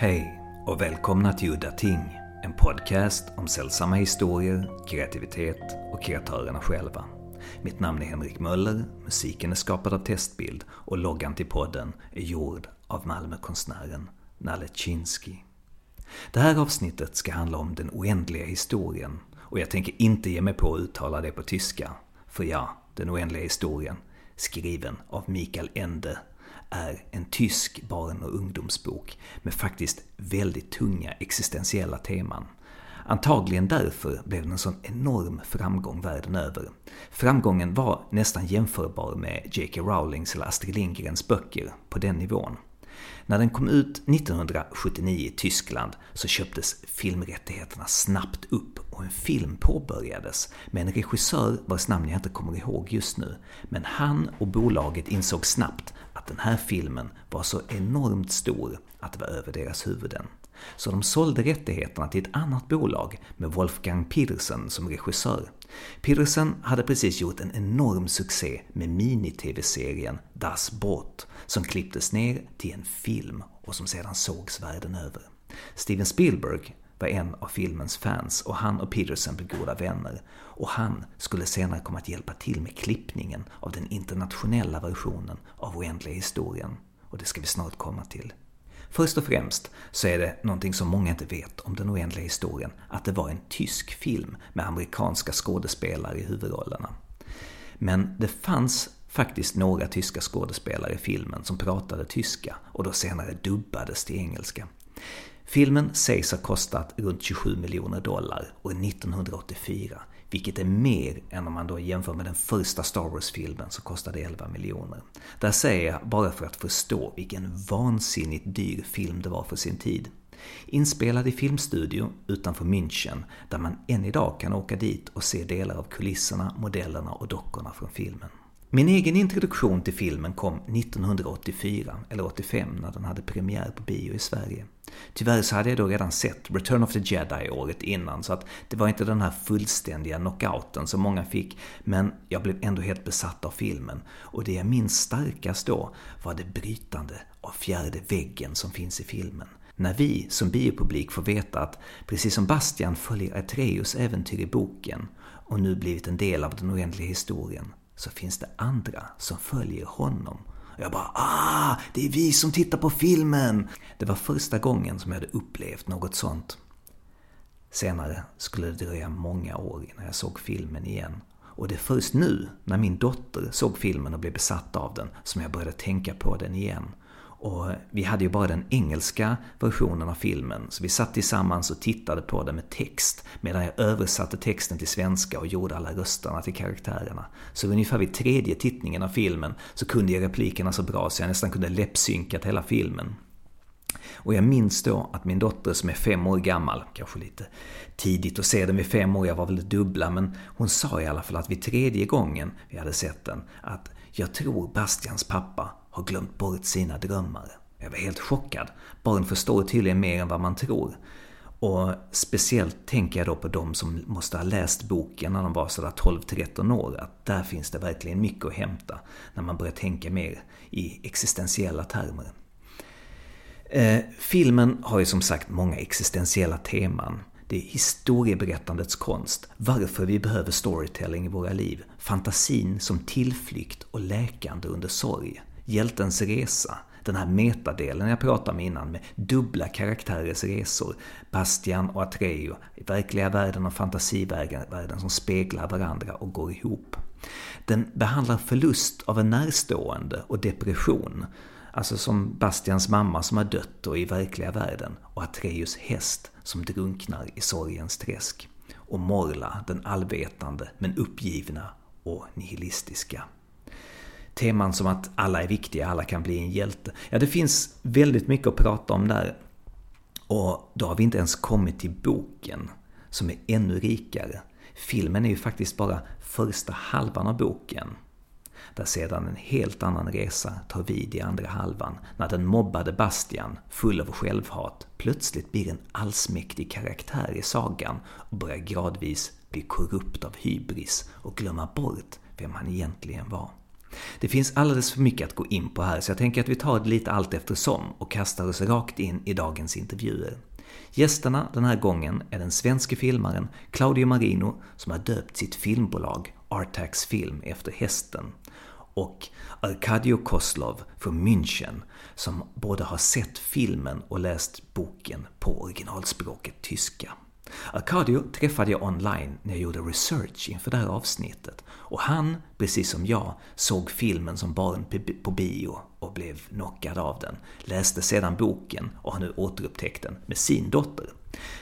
Hej och välkomna till Udda Ting, en podcast om sällsamma historier, kreativitet och kreatörerna själva. Mitt namn är Henrik Möller, musiken är skapad av Testbild och loggan till podden är gjord av Malmökonstnären Nalle Chinsky. Det här avsnittet ska handla om den oändliga historien och jag tänker inte ge mig på att uttala det på tyska. För ja, den oändliga historien, skriven av Mikael Ende, är en tysk barn och ungdomsbok med faktiskt väldigt tunga existentiella teman. Antagligen därför blev den en sån enorm framgång världen över. Framgången var nästan jämförbar med J.K. Rowlings eller Astrid Lindgrens böcker på den nivån. När den kom ut 1979 i Tyskland så köptes filmrättigheterna snabbt upp och en film påbörjades med en regissör vars namn jag inte kommer ihåg just nu. Men han och bolaget insåg snabbt att den här filmen var så enormt stor att det var över deras huvuden. Så de sålde rättigheterna till ett annat bolag med Wolfgang Petersen som regissör. Petersen hade precis gjort en enorm succé med mini-tv-serien Das Boot som klipptes ner till en film och som sedan sågs världen över. Steven Spielberg var en av filmens fans och han och Peterson blev goda vänner. Och han skulle senare komma att hjälpa till med klippningen av den internationella versionen av Oändliga historien. Och det ska vi snart komma till. Först och främst så är det någonting som många inte vet om den oändliga historien, att det var en tysk film med amerikanska skådespelare i huvudrollerna. Men det fanns faktiskt några tyska skådespelare i filmen som pratade tyska och då senare dubbades till engelska. Filmen sägs ha kostat runt 27 miljoner dollar år 1984, vilket är mer än om man då jämför med den första Star Wars-filmen som kostade 11 miljoner. Där säger jag bara för att förstå vilken vansinnigt dyr film det var för sin tid. Inspelad i filmstudio utanför München, där man än idag kan åka dit och se delar av kulisserna, modellerna och dockorna från filmen. Min egen introduktion till filmen kom 1984, eller 85, när den hade premiär på bio i Sverige. Tyvärr så hade jag då redan sett Return of the Jedi året innan, så att det var inte den här fullständiga knockouten som många fick, men jag blev ändå helt besatt av filmen. Och det jag minns starkast då var det brytande av fjärde väggen som finns i filmen. När vi som biopublik får veta att, precis som Bastian följer Atreus äventyr i boken och nu blivit en del av den oändliga historien, så finns det andra som följer honom. Och jag bara ah, det är vi som tittar på filmen! Det var första gången som jag hade upplevt något sånt. Senare skulle det dröja många år innan jag såg filmen igen. Och det är först nu, när min dotter såg filmen och blev besatt av den, som jag började tänka på den igen. Och vi hade ju bara den engelska versionen av filmen, så vi satt tillsammans och tittade på den med text, medan jag översatte texten till svenska och gjorde alla rösterna till karaktärerna. Så ungefär vid tredje tittningen av filmen så kunde jag replikerna så bra så jag nästan kunde läppsynkat hela filmen. Och jag minns då att min dotter som är fem år gammal, kanske lite tidigt att se den vid fem år, jag var väl dubbla, men hon sa i alla fall att vid tredje gången vi hade sett den, att jag tror Bastians pappa har glömt bort sina drömmar. Jag var helt chockad. Barn förstår tydligen mer än vad man tror. Och speciellt tänker jag då på de som måste ha läst boken när de var sådär 12-13 år, att där finns det verkligen mycket att hämta när man börjar tänka mer i existentiella termer. Eh, filmen har ju som sagt många existentiella teman. Det är historieberättandets konst, varför vi behöver storytelling i våra liv, fantasin som tillflykt och läkande under sorg, hjältens resa, den här metadelen jag pratade om innan med dubbla karaktärers resor, Bastian och Atreo, i verkliga världen och fantasivärlden som speglar varandra och går ihop. Den behandlar förlust av en närstående och depression, Alltså som Bastians mamma som har dött och i verkliga världen och Atreus häst som drunknar i sorgens träsk. Och Morla, den allvetande men uppgivna och nihilistiska. Teman som att alla är viktiga, alla kan bli en hjälte. Ja, det finns väldigt mycket att prata om där. Och då har vi inte ens kommit till boken, som är ännu rikare. Filmen är ju faktiskt bara första halvan av boken där sedan en helt annan resa tar vid i andra halvan när den mobbade Bastian, full av självhat, plötsligt blir en allsmäktig karaktär i sagan och börjar gradvis bli korrupt av hybris och glömma bort vem han egentligen var. Det finns alldeles för mycket att gå in på här så jag tänker att vi tar det lite allt eftersom och kastar oss rakt in i dagens intervjuer. Gästerna den här gången är den svenske filmaren Claudio Marino som har döpt sitt filmbolag Artax Film efter hästen och Arkadio Koslov från München som både har sett filmen och läst boken på originalspråket tyska. Arkadio träffade jag online när jag gjorde research inför det här avsnittet och han, precis som jag, såg filmen som barn på bio och blev knockad av den, läste sedan boken och har nu återupptäckt den med sin dotter.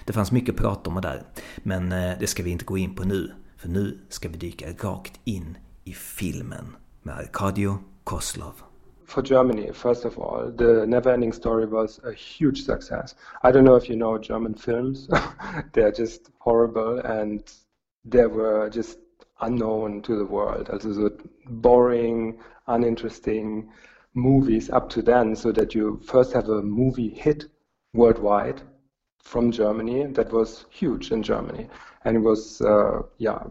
Det fanns mycket prat om det där, men eh, det ska vi inte gå in på nu, för nu ska vi dyka rakt in i filmen med Arkadio Koslov. For Germany, first of all, the Neverending Story was a huge success. I don't know if you know German films; they're just horrible, and they were just unknown to the world. Also, so boring, uninteresting movies up to then, so that you first have a movie hit worldwide from Germany that was huge in Germany, and it was uh, yeah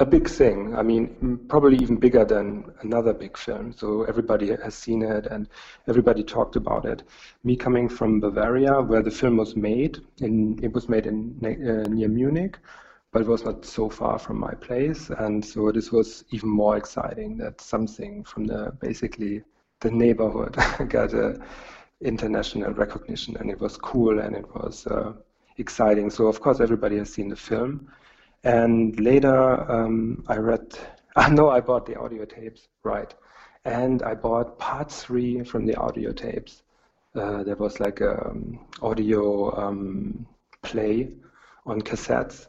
a big thing. I mean, probably even bigger than another big film. So everybody has seen it and everybody talked about it. Me coming from Bavaria, where the film was made, in, it was made in uh, near Munich, but it was not so far from my place, and so this was even more exciting that something from the basically the neighborhood got a international recognition, and it was cool and it was uh, exciting. So of course everybody has seen the film and later, um, I read, I know I bought the audio tapes, right. And I bought part three from the audio tapes. Uh, there was like a um, audio um, play on cassettes.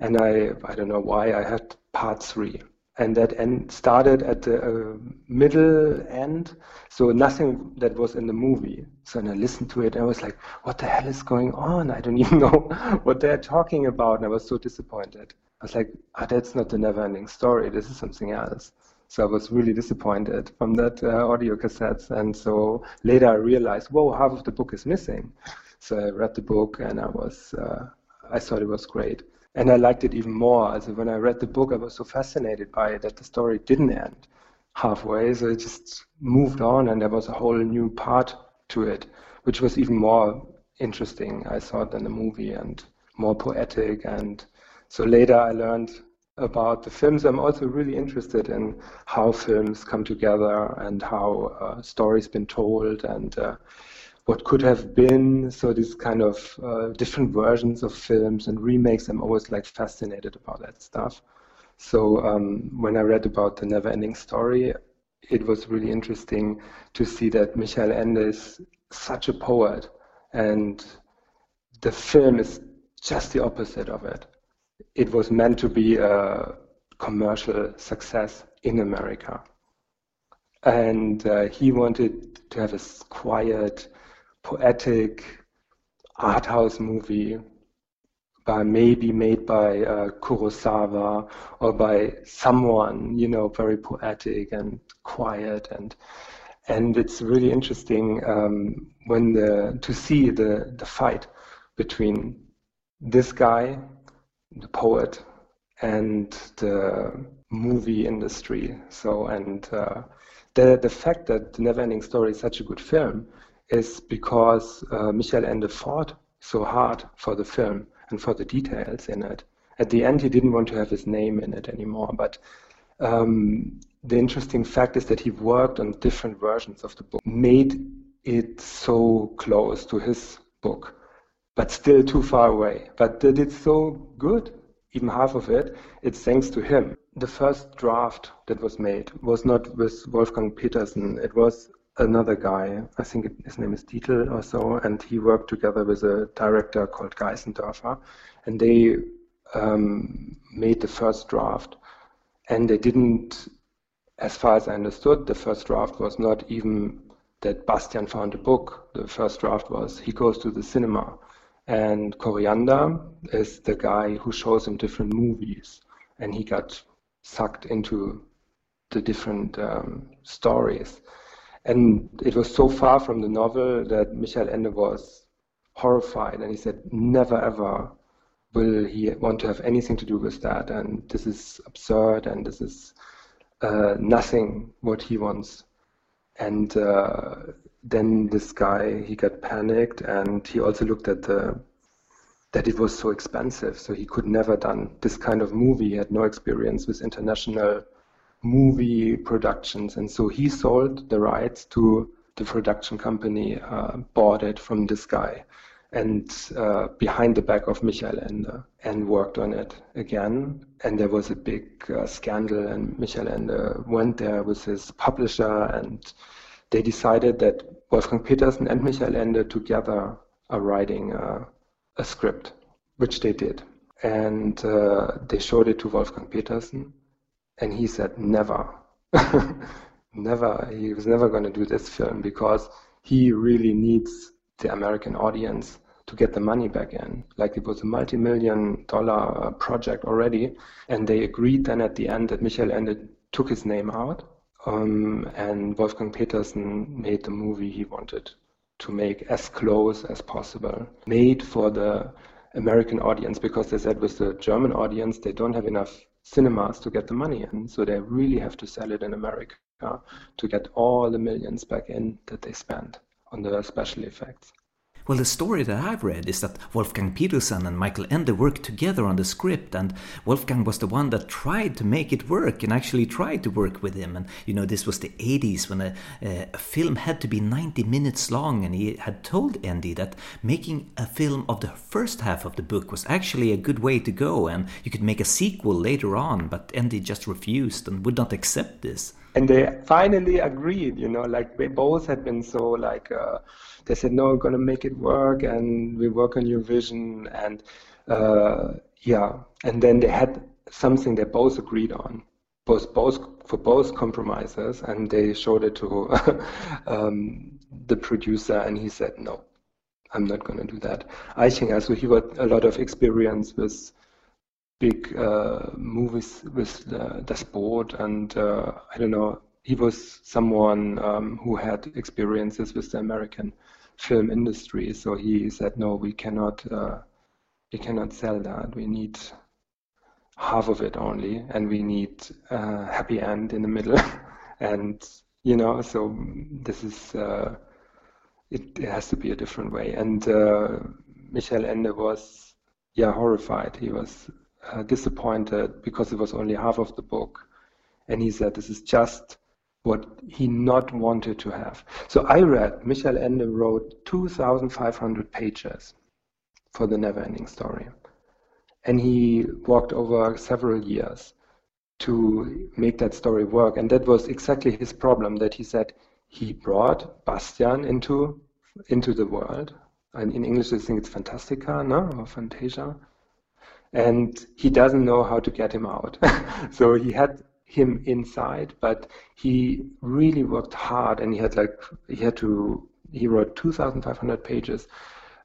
And I, I don't know why, I had part three and that end started at the uh, middle end, so nothing that was in the movie. So I listened to it, and I was like, "What the hell is going on? I don't even know what they're talking about." And I was so disappointed. I was like, oh, "That's not the never-ending story. This is something else." So I was really disappointed from that uh, audio cassettes. And so later I realized, whoa, half of the book is missing. So I read the book, and I was, uh, I thought it was great and I liked it even more. As when I read the book, I was so fascinated by it that the story didn't end halfway, so it just moved on, and there was a whole new part to it, which was even more interesting, I thought, than the movie, and more poetic. And so later, I learned about the films. I'm also really interested in how films come together and how uh, stories been told and. Uh, what could have been. So these kind of uh, different versions of films and remakes. I'm always like fascinated about that stuff. So um, when I read about the Never-Ending Story, it was really interesting to see that Michael Ende is such a poet, and the film is just the opposite of it. It was meant to be a commercial success in America. And uh, he wanted to have a quiet, poetic art house movie by maybe made by uh, Kurosawa or by someone you know very poetic and quiet and and it's really interesting um, when the to see the the fight between this guy the poet and the movie industry. So and uh, the the fact that the never ending story is such a good film is because uh, Michael Ende fought so hard for the film and for the details in it. At the end, he didn't want to have his name in it anymore. But um, the interesting fact is that he worked on different versions of the book, made it so close to his book, but still too far away. But did it so good, even half of it, it's thanks to him. The first draft that was made was not with Wolfgang Petersen, it was another guy, I think his name is Dietl or so, and he worked together with a director called Geisendorfer, and they um, made the first draft. And they didn't, as far as I understood, the first draft was not even that Bastian found a book. The first draft was he goes to the cinema. And Koreander is the guy who shows him different movies. And he got sucked into the different um, stories. And it was so far from the novel that Michael Ende was horrified, and he said, "Never ever will he want to have anything to do with that, and this is absurd, and this is uh, nothing what he wants. And uh, then this guy, he got panicked and he also looked at the that it was so expensive. So he could never done this kind of movie. He had no experience with international movie productions. And so he sold the rights to the production company, uh, bought it from this guy and uh, behind the back of Michael Ende and worked on it again. And there was a big uh, scandal, and Michael Ende went there with his publisher, and they decided that Wolfgang Petersen and Michael Ende together are writing uh, a script, which they did. And uh, they showed it to Wolfgang Petersen, and he said, never. never. He was never going to do this film because he really needs the American audience to get the money back in. Like it was a multi-million dollar uh, project already, and they agreed then at the end that Michael Ende took his name out, um, and Wolfgang Petersen made the movie he wanted to make as close as possible, made for the American audience because they said with the German audience they don't have enough cinemas to get the money in, so they really have to sell it in America to get all the millions back in that they spent on the special effects. Well, the story that I've read is that Wolfgang Petersen and Michael Ende worked together on the script, and Wolfgang was the one that tried to make it work and actually tried to work with him. And you know, this was the 80s when a, a film had to be 90 minutes long, and he had told Ende that making a film of the first half of the book was actually a good way to go, and you could make a sequel later on, but Ende just refused and would not accept this and they finally agreed you know like they both had been so like uh, they said no we're going to make it work and we work on your vision and uh, yeah. And then they had something they both agreed on both both for both compromises and they showed it to um, the producer and he said no i'm not going to do that. I think also he got a lot of experience with big uh, movies with the, the sport, and uh, I don't know. He was someone um, who had experiences with the American film industry, so he said, "No, we cannot, uh, we cannot sell that. We need half of it only, and we need a happy end in the middle." and you know, so this is uh, it, it, has to be a different way. And uh, Michael Ende was yeah horrified. He was uh, disappointed because it was only half of the book. And he said this is just what he not wanted to have. So I read, Michael Ende wrote 2,500 pages for the Neverending Story. And he walked over several years to make that story work. And that was exactly his problem that he said he brought Bastian into into the world. And in English, I think it's Fantastica, no? Or Fantasia and he doesn't know how to get him out. so he had him inside, but he really worked hard, and he had like he had to he wrote 2,500 pages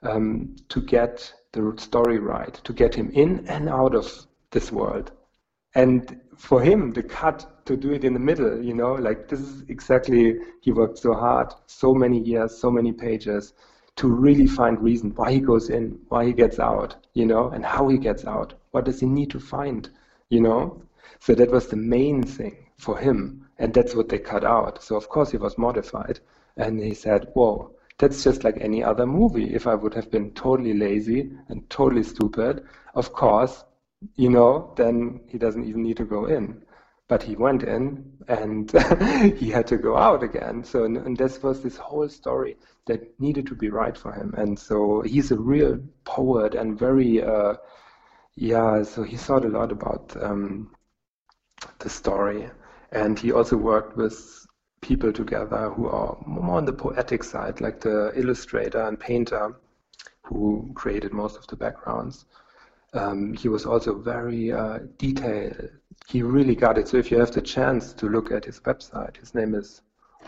um, to get the story right, to get him in and out of this world. And for him, the cut to do it in the middle, you know, like this is exactly he worked so hard, so many years, so many pages to really find reason why he goes in, why he gets out, you know, and how he gets out. What does he need to find, you know? So that was the main thing for him, and that's what they cut out. So of course he was modified, and he said, "Whoa, that's just like any other movie. If I would have been totally lazy and totally stupid, of course, you know, then he doesn't even need to go in." But he went in and he had to go out again. So, and, and, this was this whole story that needed to be right for him. And so he's a real poet and very, uh, yeah, so he thought a lot about um, the story. And he also worked with people together who are more on the poetic side, like the illustrator and painter who created most of the backgrounds. Um, he was also very uh, detailed he really got it. So if you have the chance to look at his website, his name is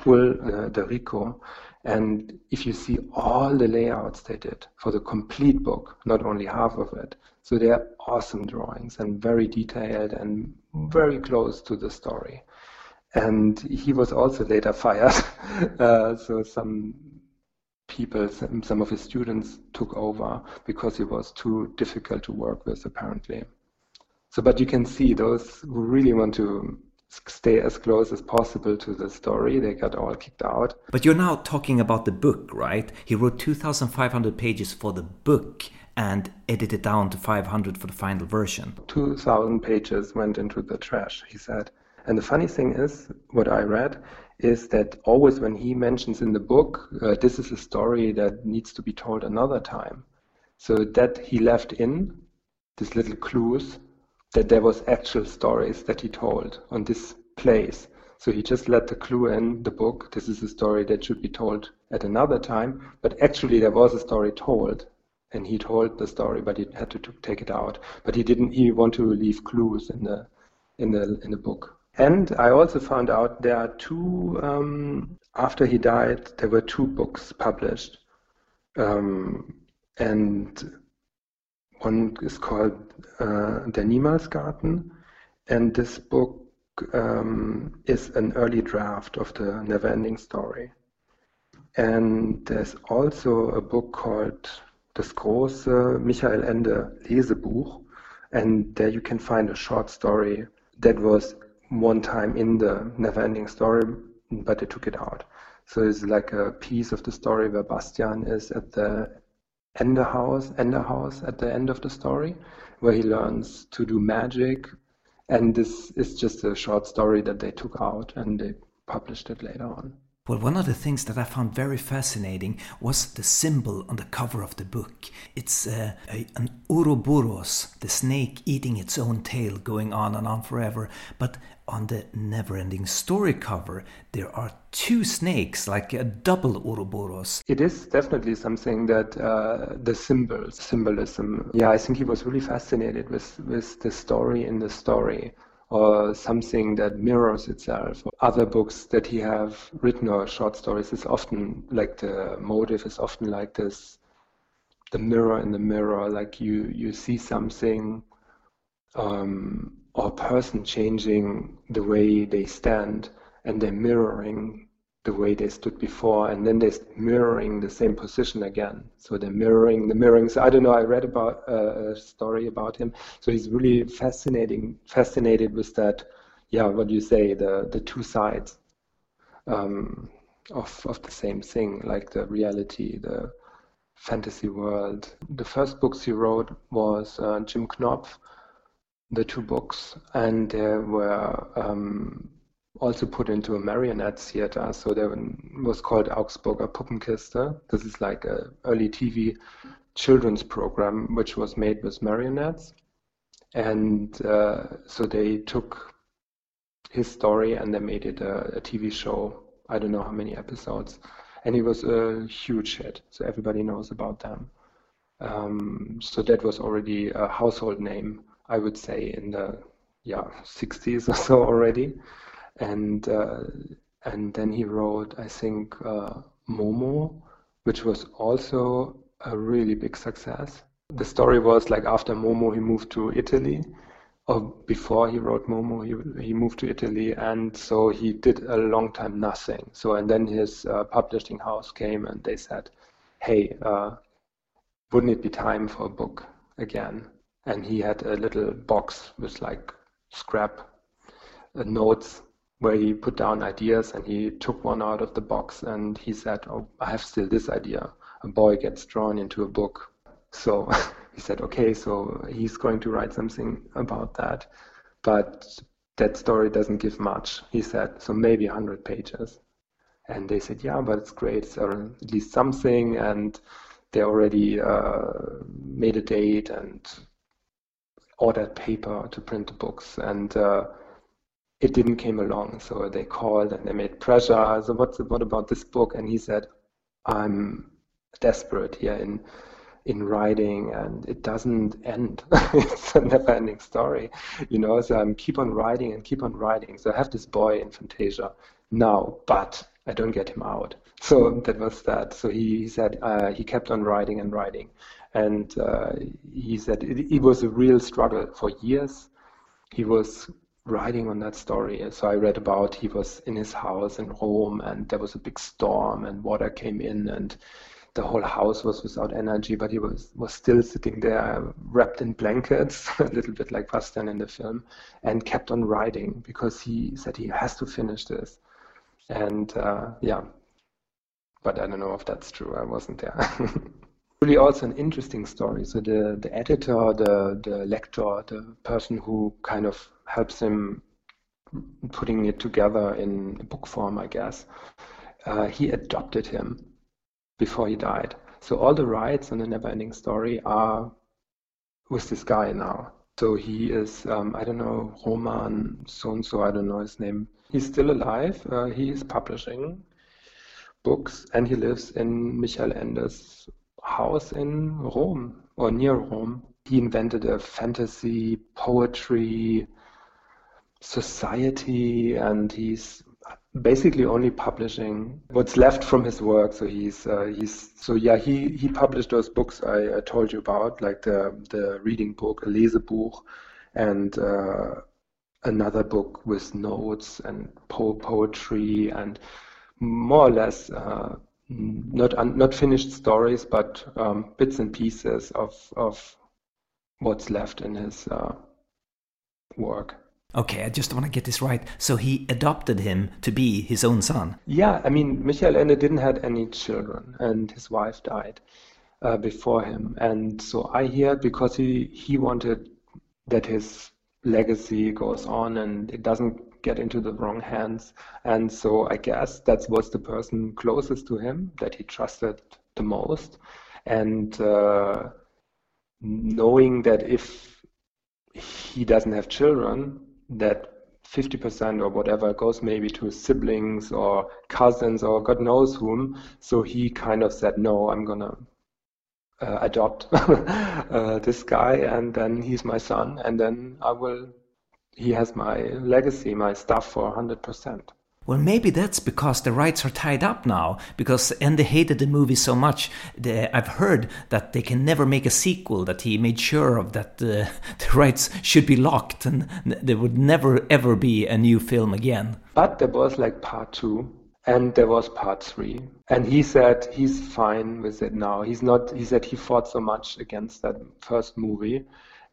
Ul uh, de Rico, and if you see all the layouts they did for the complete book, not only half of it, so they're awesome drawings and very detailed and very close to the story. And he was also later fired. uh, so some people, some, some of his students took over because he was too difficult to work with, apparently. So, but you can see those who really want to stay as close as possible to the story. They got all kicked out. But you're now talking about the book, right? He wrote 2,500 pages for the book and edited down to 500 for the final version. 2,000 pages went into the trash, he said. And the funny thing is, what I read is that always when he mentions in the book, uh, this is a story that needs to be told another time. So that he left in these little clues that there was actual stories that he told on this place. So he just let the clue in the book. This is a story that should be told at another time. But actually, there was a story told, and he told the story, but he had to, take it out. But he didn't. He want to leave clues in the in the in the book. And I also found out there are two. Um, after he died, there were two books published, um, and one is called uh, Der Niemalsgarten, and this book um, is an early draft of the Neverending Story. And there's also a book called Das große Michael Ende Lesebuch, and there you can find a short story that was one time in the never-ending Story, but they took it out. So it's like a piece of the story where Bastian is at the Ender House, Ender House at the end of the story, where he learns to do magic. And this is just a short story that they took out and they published it later on. Well, one of the things that I found very fascinating was the symbol on the cover of the book. It's uh, a, an Ouroboros, the snake eating its own tail, going on and on forever. But on the never-ending story cover, there are two snakes, like a double Ouroboros. It is definitely something that uh, the symbols, symbolism. Yeah, I think he was really fascinated with with the story in the story or something that mirrors itself. Other books that he have written or short stories is often like the motive is often like this, the mirror in the mirror. Like you you see something, um, or person changing the way they stand, and they're mirroring the way they stood before and then they're mirroring the same position again. So they're mirroring the mirroring so i don't know i read about uh, a story about him. So he's really fascinating fascinated with that yeah what do you say the the two sides um, of of the same thing like the reality the fantasy world. The first books he wrote was uh, jim knopf the two books and there were um, also put into a marionette theater. So there was called Augsburger Puppenkiste. This is like a early TV children's program which was made with marionettes. And uh, so they took his story and they made it a, a, TV show. I don't know how many episodes. And it was a huge hit. So everybody knows about them. Um, so that was already a household name, I would say, in the yeah 60s or so already and uh, and then he wrote, I think, uh, Momo, which was also a really big success. The story was like after Momo, he moved to Italy, or before he wrote Momo, he, he moved to Italy, and so he did a long time nothing. So and then his uh, publishing house came and they said, "Hey, uh, wouldn't it be time for a book again?" And he had a little box with like scrap uh, notes where he put down ideas and he took one out of the box and he said, Oh, I have still this idea. A boy gets drawn into a book. So he said, Okay, so he's going to write something about that. But that story doesn't give much, he said, so maybe 100 pages. And they said, Yeah, but it's great, so at least something. And they already uh, made a date and ordered paper to print the books. And uh, it didn't came along. So they called and they made pressure. So what's what about this book? And he said, I'm desperate here in in writing and it doesn't end. it's a never ending story, you know. So I'm keep on writing and keep on writing. So I have this boy in Fantasia now, but I don't get him out. So that was that. So he, he said uh, he kept on writing and writing, and uh, he said it, it was a real struggle for years. He was writing on that story. So I read about he was in his house in Rome and there was a big storm and water came in and the whole house was without energy, but he was, was still sitting there wrapped in blankets, a little bit like Bastian in the film, and kept on writing because he said he has to finish this. And uh, yeah, but I don't know if that's true. I wasn't there. really also an interesting story. So the, the editor, the, the lector, the person who kind of helps him putting it together in book form, I guess, uh, he adopted him before he died. So all the rights on the Neverending Story are with this guy now. So he is, um, I don't know, Roman so and so, I don't know his name. He's still alive. Uh, he is publishing books and he lives in Michael Ende's house in Rome or near Rome. He invented a fantasy poetry society and he's basically only publishing what's left from his work. So he's uh, he's so yeah he he published those books I, I, told you about, like the the reading book, a Lesebuch, and uh, another book with notes and po- poetry and more or less uh, not un- not finished stories, but um, bits and pieces of of what's left in his uh, work. Okay, I just want to get this right. So he adopted him to be his own son. Yeah, I mean, Michael Ende didn't have any children, and his wife died uh, before him. And so I hear because he he wanted that his legacy goes on and it doesn't get into the wrong hands. And so I guess that was the person closest to him that he trusted the most. And uh, knowing that if he doesn't have children, that 50% or whatever goes maybe to siblings or cousins or God knows whom. So he kind of said, no, I'm going to uh, adopt uh, this guy and then he's my son and then I will, he has my legacy, my stuff for 100%. Well, maybe that's because the rights are tied up now. Because Ende hated the movie so much. The, I've heard that they can never make a sequel. That he made sure of that the, uh, the rights should be locked, and there would never ever be a new film again. But there was like part two, and there was part three, and he said he's fine with it now. He's not. He said he fought so much against that first movie,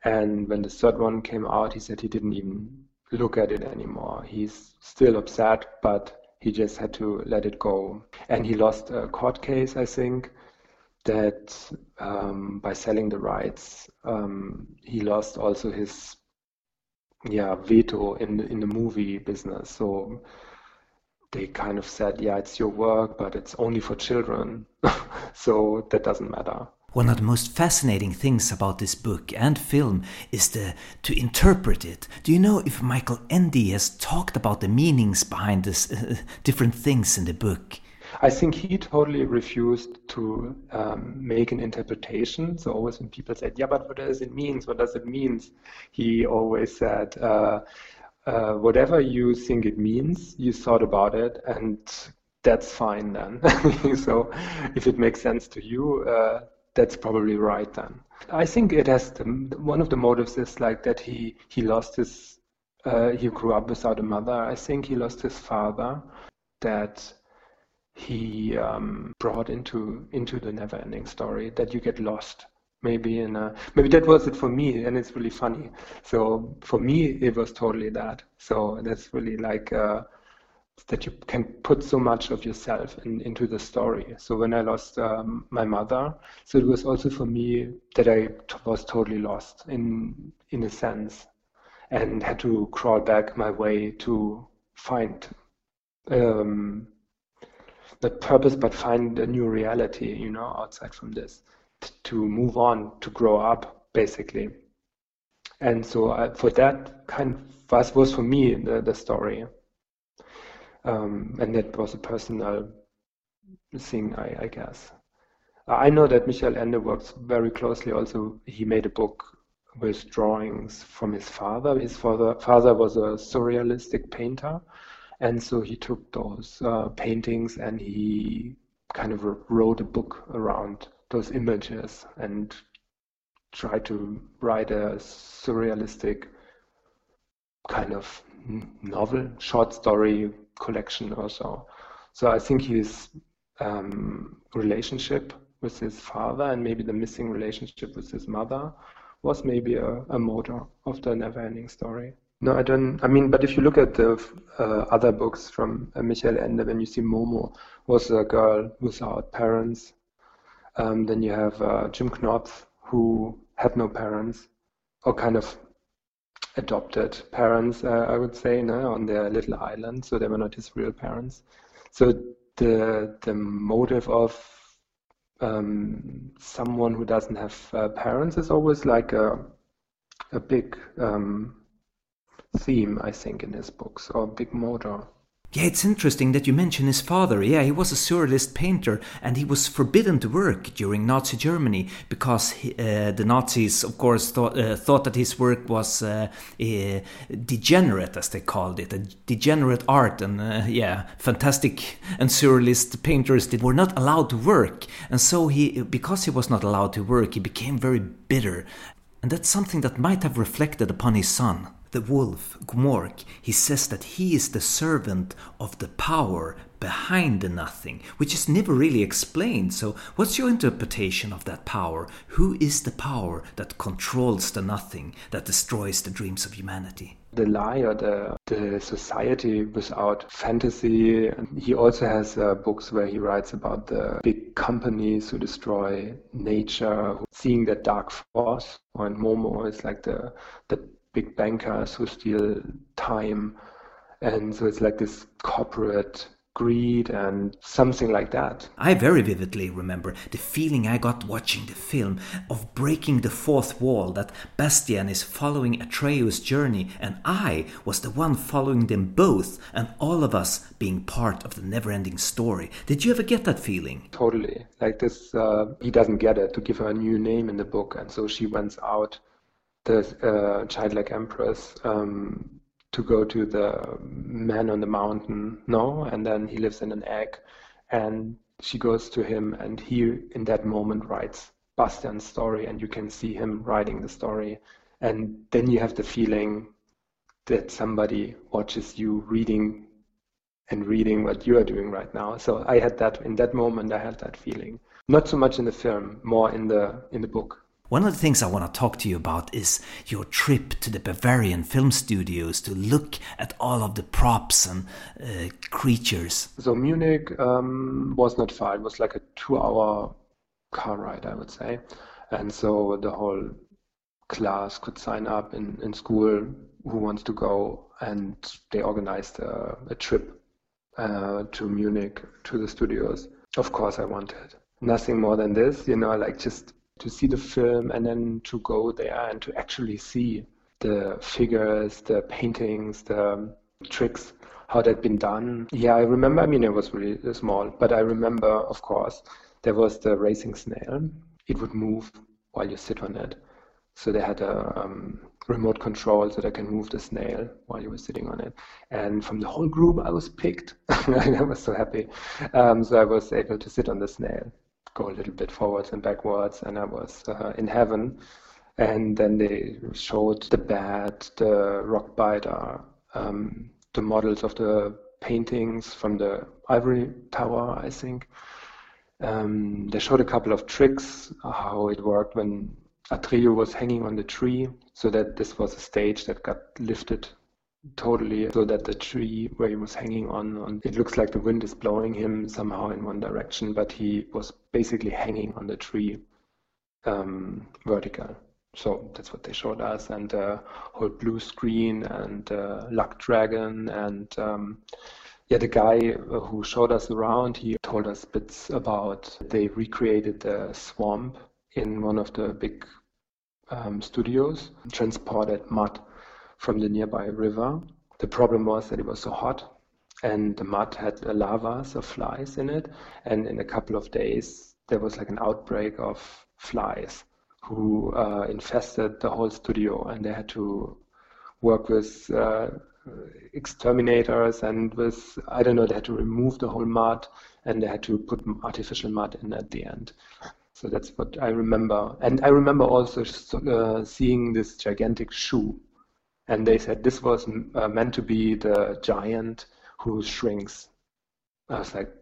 and when the third one came out, he said he didn't even look at it anymore. He's still upset, but he just had to let it go. And he lost a court case, I think, that um, by selling the rights, um, he lost also his yeah veto in in the movie business. So they kind of said, yeah, it's your work, but it's only for children, so that doesn't matter. One of the most fascinating things about this book and film is the to interpret it. Do you know if Michael Ende has talked about the meanings behind this uh, different things in the book? I think he totally refused to um, make an interpretation. So always when people said, "Yeah, but what does it mean? What does it mean?" He always said, uh, uh, "Whatever you think it means, you thought about it, and that's fine then. so if it makes sense to you, uh, that's probably right then. I think it has the, one of the motives is like that he he lost his uh, he grew up without a mother. I think he lost his father that he um, brought into into the never-ending story that you get lost maybe in a maybe that was it for me and it's really funny so for me it was totally that so that's really like uh, that you can put so much of yourself in, into the story. So when I lost um, my mother, so it was also for me that I was totally lost in in a sense, and had to crawl back my way to find um, not purpose, but find a new reality, you know, outside from this, t- to move on, to grow up, basically. And so I, for that kind of was was for me the, the story. Um, and that was a personal thing, I, I, guess. I know that Michael Ende works very closely. Also, he made a book with drawings from his father. His father, father was a surrealistic painter, and so he took those uh, paintings and he kind of wrote a book around those images and tried to write a surrealistic kind of novel, short story collection or so. So I think his um, relationship with his father and maybe the missing relationship with his mother was maybe a, a motor of the never-ending story. No, I don't. I mean, but if you look at the uh, other books from uh, Michael Ende, when you see Momo was a girl without parents, um, then you have uh, Jim Knopf who had no parents, or kind of adopted parents, uh, I would say, no, on their little island. So they were not his real parents. So the the motive of um, someone who doesn't have uh, parents is always like a a big um, theme, I think, in his books, or big motor. Yeah, it's interesting that you mention his father. Yeah, he was a surrealist painter and he was forbidden to work during Nazi Germany because he, uh, the Nazis, of course, thought, uh, thought that his work was uh, degenerate, as they called it, a degenerate art. And uh, yeah, fantastic and surrealist painters that were not allowed to work. And so he, because he was not allowed to work, he became very bitter. And that's something that might have reflected upon his son the wolf, Gmork, he says that he is the servant of the power behind the nothing, which is never really explained. So, what's your interpretation of that power? Who is the power that controls the nothing, that destroys the dreams of humanity? The lie or the, the society without fantasy. He also has uh, books where he writes about the big companies who destroy nature, seeing that dark force. And Momo is like the, the big bankers who steal time. And so it's like this corporate greed and something like that. I very vividly remember the feeling I got watching the film of breaking the fourth wall that Bastian is following Atreyu's journey and I was the one following them both and all of us being part of the never-ending story. Did you ever get that feeling? Totally. Like this, uh, he doesn't get it to give her a new name in the book and so she runs out the childlike empress um, to go to the man on the mountain, no, and then he lives in an egg, and she goes to him, and he in that moment writes Bastian's story, and you can see him writing the story, and then you have the feeling that somebody watches you reading and reading what you are doing right now. So I had that in that moment. I had that feeling. Not so much in the film, more in the in the book. One of the things I want to talk to you about is your trip to the Bavarian film studios to look at all of the props and uh, creatures. So Munich um, was not far. It was like a two-hour car ride, I would say. And so the whole class could sign up in, in school who wants to go, and they organized a, a trip uh, to Munich to the studios. Of course, I wanted nothing more than this, you know, like just to see the film and then to go there and to actually see the figures, the paintings, the tricks, how that been done. Yeah, I remember. I mean, it was really small, but I remember, of course, there was the racing snail. It would move while you sit on it. So they had a um, remote control so they can move the snail while you were sitting on it. And from the whole group, I was picked. I was so happy. Um, so I was able to sit on the snail go a little bit forwards and backwards, and I was uh, in heaven. And then they showed the bat, the rock biter, um, the models of the paintings from the ivory tower, I think. Um, they showed a couple of tricks, how it worked when Atreyu was hanging on the tree, so that this was a stage that got lifted totally so that the tree where he was hanging on, on it looks like the wind is blowing him somehow in one direction but he was basically hanging on the tree um, vertical. So that's what they showed us and uh, whole blue screen and uh, luck dragon and um, yeah the guy who showed us around he told us bits about they recreated the swamp in one of the big um, studios transported mud from the nearby river. The problem was that it was so hot and the mud had lavas of flies in it. And in a couple of days, there was like an outbreak of flies who uh, infested the whole studio and they had to work with uh, exterminators and with, I don't know, they had to remove the whole mud and they had to put artificial mud in at the end. So that's what I remember. And I remember also uh, seeing this gigantic shoe and they said this was uh, meant to be the giant who shrinks. I was like,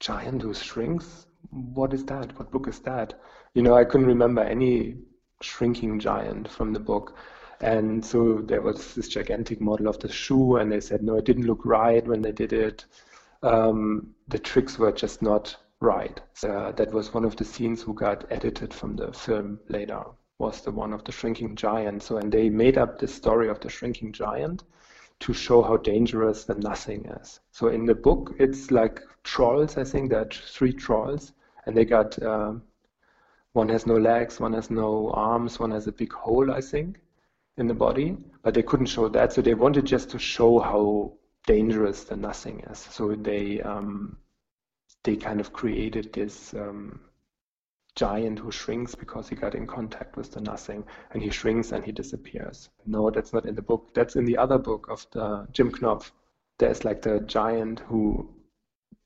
giant who shrinks? what is that? What book is that? You know, I couldn't remember any shrinking giant from the book. And so there was this gigantic model of the shoe, and they said, no, it didn't look right when they did it. Um, the tricks were just not right. So that was one of the scenes who got edited from the film later, was the one of the shrinking giant. So, and they made up the story of the shrinking giant to show how dangerous the nothing is. So in the book, it's like trolls, I think, there are three trolls, and they got, uh, one has no legs, one has no arms, one has a big hole, I think in the body, but they couldn't show that. So they wanted just to show how dangerous the nothing is. So they um, they kind of created this um, giant who shrinks because he got in contact with the nothing, and he shrinks and he disappears. No, that's not in the book. That's in the other book of the Jim Knopf. There's like the giant who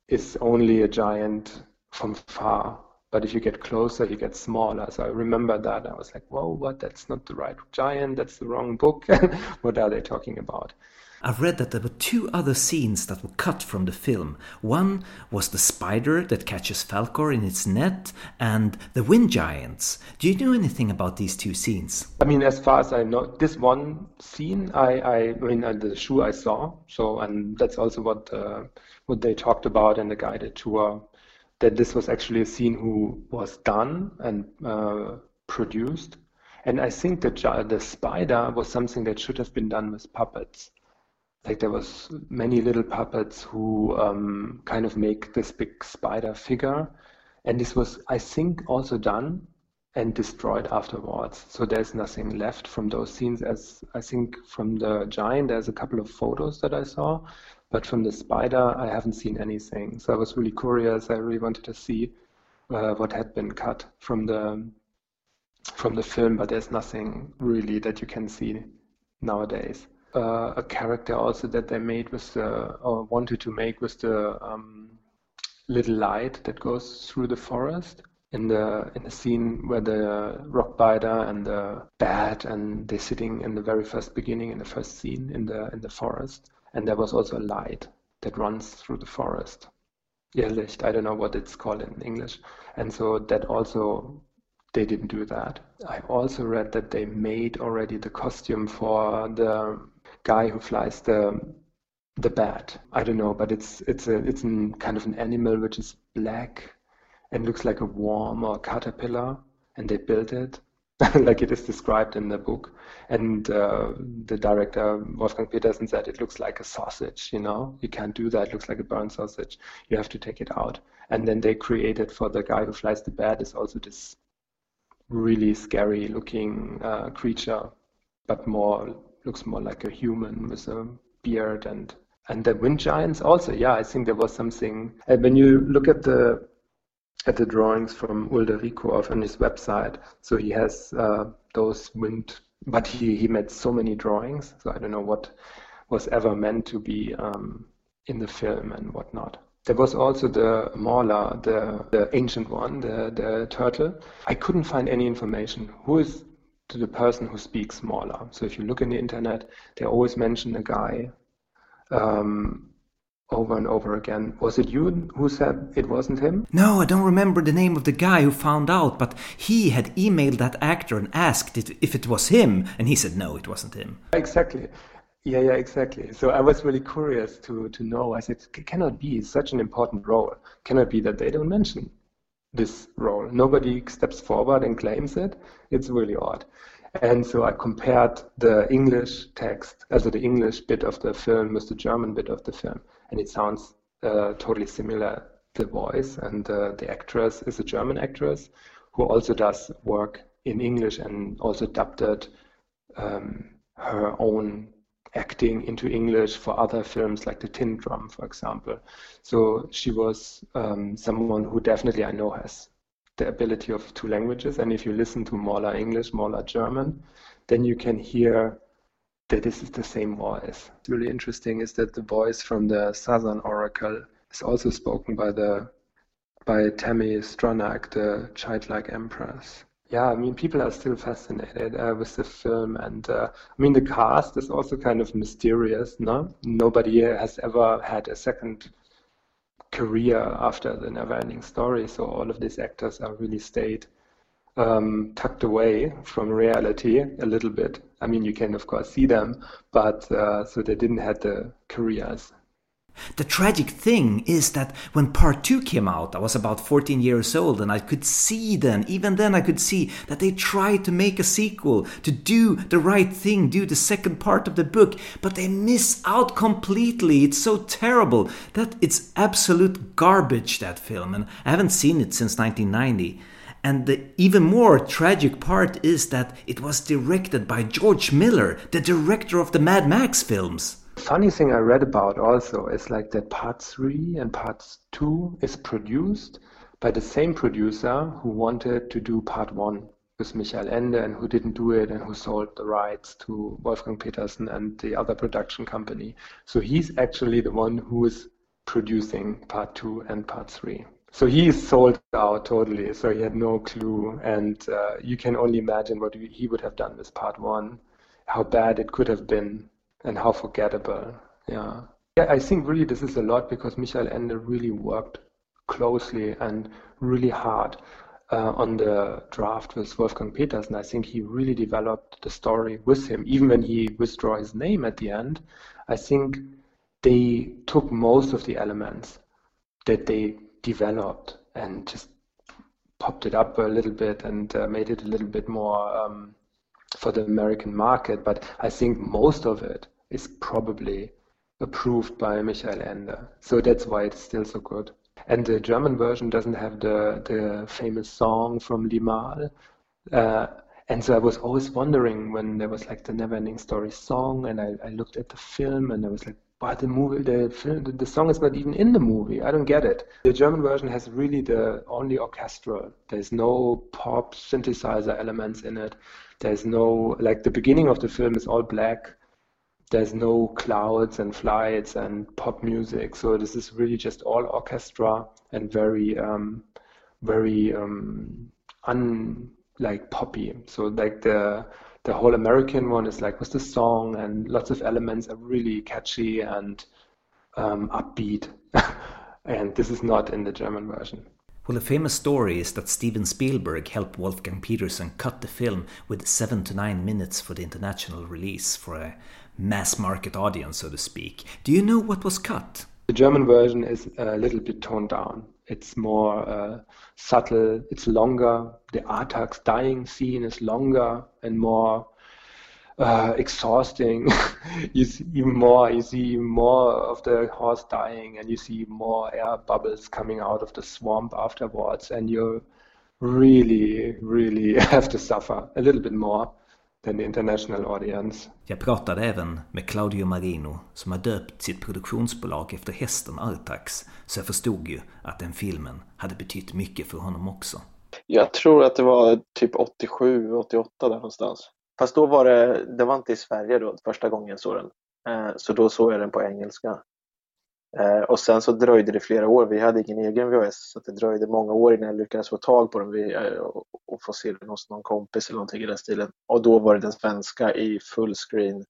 is only a giant from far but if you get closer, you get smaller. So I remember that. I was like, whoa, what? That's not the right giant. That's the wrong book. what are they talking about? I've read that there were two other scenes that were cut from the film. One was the spider that catches Falkor in its net and the wind giants. Do you know anything about these two scenes? I mean, as far as I know, this one scene, I, I, I mean, uh, the shoe I saw. So, and that's also what uh, what they talked about in the guided tour that this was actually a scene who was done and uh, produced. And I think that the spider was something that should have been done with puppets. Like there was many little puppets who um, kind of make this big spider figure. And this was, I think, also done and destroyed afterwards. So there's nothing left from those scenes. As I think from the giant, there's a couple of photos that I saw, but from the spider, I haven't seen anything. So I was really curious. I really wanted to see uh, what had been cut from the from the film, but there's nothing really that you can see nowadays. Uh, a character also that they made was the or wanted to make was the um, little light that goes through the forest in the in the scene where the rock biter and the bat and they're sitting in the very first beginning in the first scene in the in the forest and there was also a light that runs through the forest. Irrlicht, I don't know what it's called in English. And so that also, they didn't do that. I also read that they made already the costume for the guy who flies the the bat. I don't know, but it's it's a it's an, kind of an animal which is black and looks like a worm or a caterpillar, and they built it like it is described in the book. And uh, the director, Wolfgang Petersen, said it looks like a sausage, you know, you can't do that, it looks like a burnt sausage, you have to take it out. And then they created for the guy who flies the bat is also this really scary looking uh, creature, but more looks more like a human with a beard and and the wind giants also. Yeah i think there was something. And when you look at the at the drawings from Ulderico off on his website. So he has uh, those wind, but he, he made so many drawings. So I don't know what was ever meant to be um, in the film and whatnot. There was also the Morla, the, the ancient one, the, the turtle. I couldn't find any information. Who is the person who speaks Morla? So if you look in the internet, they always mention a guy um, over and over again. Was it you who said it wasn't him? No, I don't remember the name of the guy who found out, but he had emailed that actor and asked it, if it was him, and he said no, it wasn't him. Exactly. Yeah, yeah, exactly. So I was really curious to to know. I said, it cannot be such an important role. Cannot be that they don't mention this role. Nobody steps forward and claims it. It's really odd. And so I compared the English text, also the English bit of the film, with the German bit of the film and it sounds uh, totally similar. The voice and uh, the actress is a German actress who also does work in English and also dubbed um, her own acting into English for other films like The Tin Drum, for example. So she was um, someone who definitely I know has the ability of two languages. And if you listen to Morla English, Morla German, then you can hear that this is the same voice. What's really interesting is that the voice from the Southern Oracle is also spoken by the by Tami Stronach, the childlike empress. Yeah, I mean, people are still fascinated uh, with the film, and uh, I mean, the cast is also kind of mysterious. No, nobody has ever had a second career after the never-ending story. So all of these actors are really stayed um, tucked away from reality a little bit. I mean, you can of course see them, but uh, so they didn't have the careers the tragic thing is that when part 2 came out, I was about 14 years old and I could see then, even then I could see that they tried to make a sequel, to do the right thing, do the second part of the book, but they miss out completely. It's so terrible that it's absolute garbage, that film, and I haven't seen it since 1990. And the even more tragic part is that it was directed by George Miller, the director of the Mad Max films funny thing I read about also is like that part three and part two is produced by the same producer who wanted to do part one with Michael Ende and who didn't do it and who sold the rights to Wolfgang Petersen and the other production company. So he's actually the one who is producing part two and part three. So he sold out totally. So he had no clue. And uh, you can only imagine what he would have done with part one, how bad it could have been and how forgettable. Yeah. Yeah, I think really this is a lot because Michael Ende really worked closely and really hard uh, on the draft with Wolfgang Petersen. I think he really developed the story with him, even when he withdrew his name at the end. I think they took most of the elements that they developed and just popped it up a little bit and uh, made it a little bit more um, for the American market, but I think most of it is probably approved by Michael Ende. So that's why it's still so good. And the German version doesn't have the, the famous song from Limahl. Uh, and so I was always wondering when there was like the Neverending Story song, and I, I looked at the film, and I was like, but the movie, the film, the, song is not even in the movie. I don't get it. The German version has really the only orchestral. There's no pop synthesizer elements in it. There's no like the beginning of the film is all black. There's no clouds and flights and pop music. So this is really just all orchestra and very, um, very um, un like poppy. So like the the whole American one is like with the song and lots of elements are really catchy and um, upbeat. and this is not in the German version. Well, the famous story is that Steven Spielberg helped Wolfgang Petersen cut the film with seven to nine minutes for the international release for a mass market audience, so to speak. Do you know what was cut? The German version is a little bit toned down. It's more uh, subtle, it's longer. The Artax dying scene is longer and more uh, exhausting. you see more, you see more of the horse dying, and you see more air bubbles coming out of the swamp afterwards, and you really, really have to suffer a little bit more the international audience. Jag pratade även med Claudio Marino som har döpt sitt produktionsbolag efter hästen Artax, så jag förstod ju att den filmen hade betytt mycket för honom också. Jag tror att det var typ 87, 88 där någonstans. Fast då var det, det var inte i Sverige då, första gången jag såg den. Eh, så då såg jag den på engelska. Eh, och sen så dröjde det flera år. Vi hade ingen egen VHS så det dröjde många år innan jag lyckades få tag på den eh, och få se den hos någon kompis eller någonting i den stilen. Och då var det den svenska i fullscreen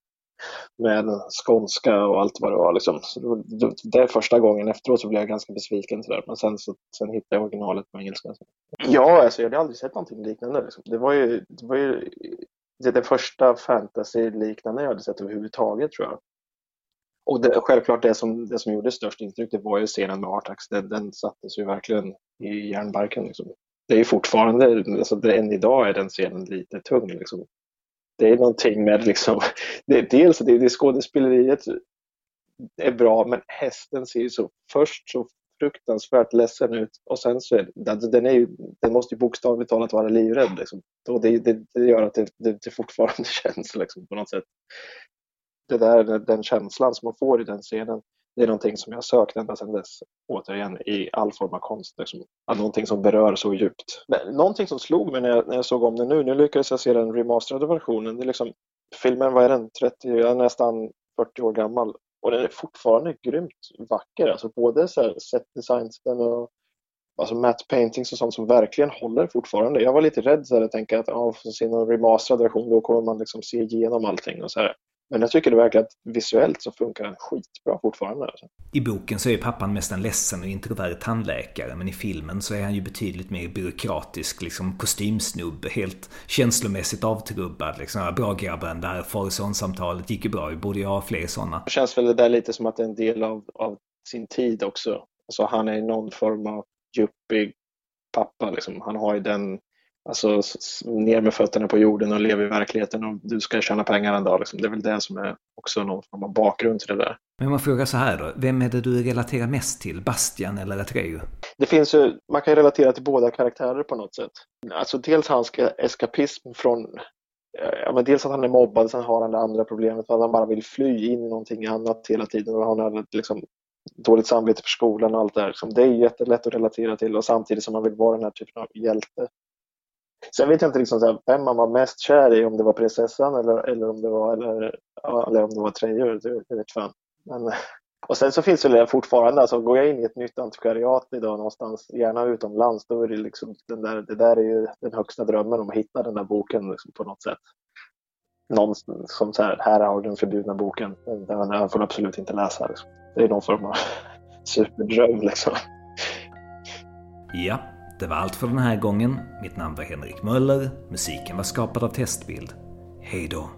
med skånska och allt vad det var. Liksom. Så det är första gången. Efteråt så blev jag ganska besviken. Sådär. Men sen, så, sen hittade jag originalet på engelska. Ja, alltså, jag hade aldrig sett någonting liknande. Liksom. Det var ju, det var ju det, det första fantasy-liknande jag hade sett överhuvudtaget tror jag. Och det, självklart det som, det som gjorde störst intryck det var ju scenen med Artax. Den, den sattes ju verkligen i järnbarken. Liksom. Det är fortfarande, alltså det, än idag är den scenen lite tung. Liksom. Det är någonting med liksom, det, dels det, det skådespeleriet är bra men hästen ser ju så först så fruktansvärt ledsen ut och sen så är det, alltså, den, är ju, den måste ju bokstavligt talat vara livrädd. Liksom. Och det, det, det gör att det, det, det fortfarande känns liksom, på något sätt det där, den känslan som man får i den scenen, det är någonting som jag sökt ända sedan dess, återigen, i all form av konst. Liksom. Någonting som berör så djupt. Men, någonting som slog mig när jag, när jag såg om den nu, nu lyckades jag se den remasterade versionen. Det är liksom, filmen, vad är den, 30, nästan 40 år gammal. Och den är fortfarande grymt vacker. Alltså både så här, set design och alltså matte paintings och sånt som verkligen håller fortfarande. Jag var lite rädd så här, att tänka att om man får se någon remasterad version, då kommer man liksom se igenom allting. Och så här men jag tycker det verkar att visuellt så funkar den skitbra fortfarande. Alltså. I boken så är pappan mest en ledsen och introvert tandläkare, men i filmen så är han ju betydligt mer byråkratisk, liksom kostymsnubbe, helt känslomässigt avtrubbad. Liksom, bra grabben, det här Farisonsamtalet gick ju bra, vi borde ju ha fler sådana. Det känns väl det där lite som att det är en del av, av sin tid också. Alltså han är någon form av yuppie pappa, liksom. han har ju den Alltså ner med fötterna på jorden och leva i verkligheten och du ska tjäna pengar en dag. Liksom. Det är väl det som är också någon form av bakgrund till det där. Men om man frågar så här då, vem är det du relaterar mest till? Bastian eller Atreu? Det finns ju, man kan ju relatera till båda karaktärer på något sätt. Alltså dels hans eskapism från, ja men dels att han är mobbad, sen har han det andra problemet att han bara vill fly in i någonting annat hela tiden och han har liksom dåligt samvete för skolan och allt det där. Liksom. Det är jättelätt att relatera till och samtidigt som man vill vara den här typen av hjälte. Sen vet jag inte liksom så här, vem man var mest kär i, om det var prinsessan eller, eller om det var, eller, eller om det var Trejor, det, det vet fan. Men, och sen så finns det fortfarande, alltså går jag in i ett nytt antikvariat idag någonstans, gärna utomlands, då är det liksom den där, det där är ju den högsta drömmen om att hitta den där boken liksom, på något sätt. Någon som så här, här har den förbjudna boken, den, den får du absolut inte läsa. Liksom. Det är någon form av superdröm liksom. Ja, det var allt för den här gången. Mitt namn var Henrik Möller. Musiken var skapad av Testbild. Hej då!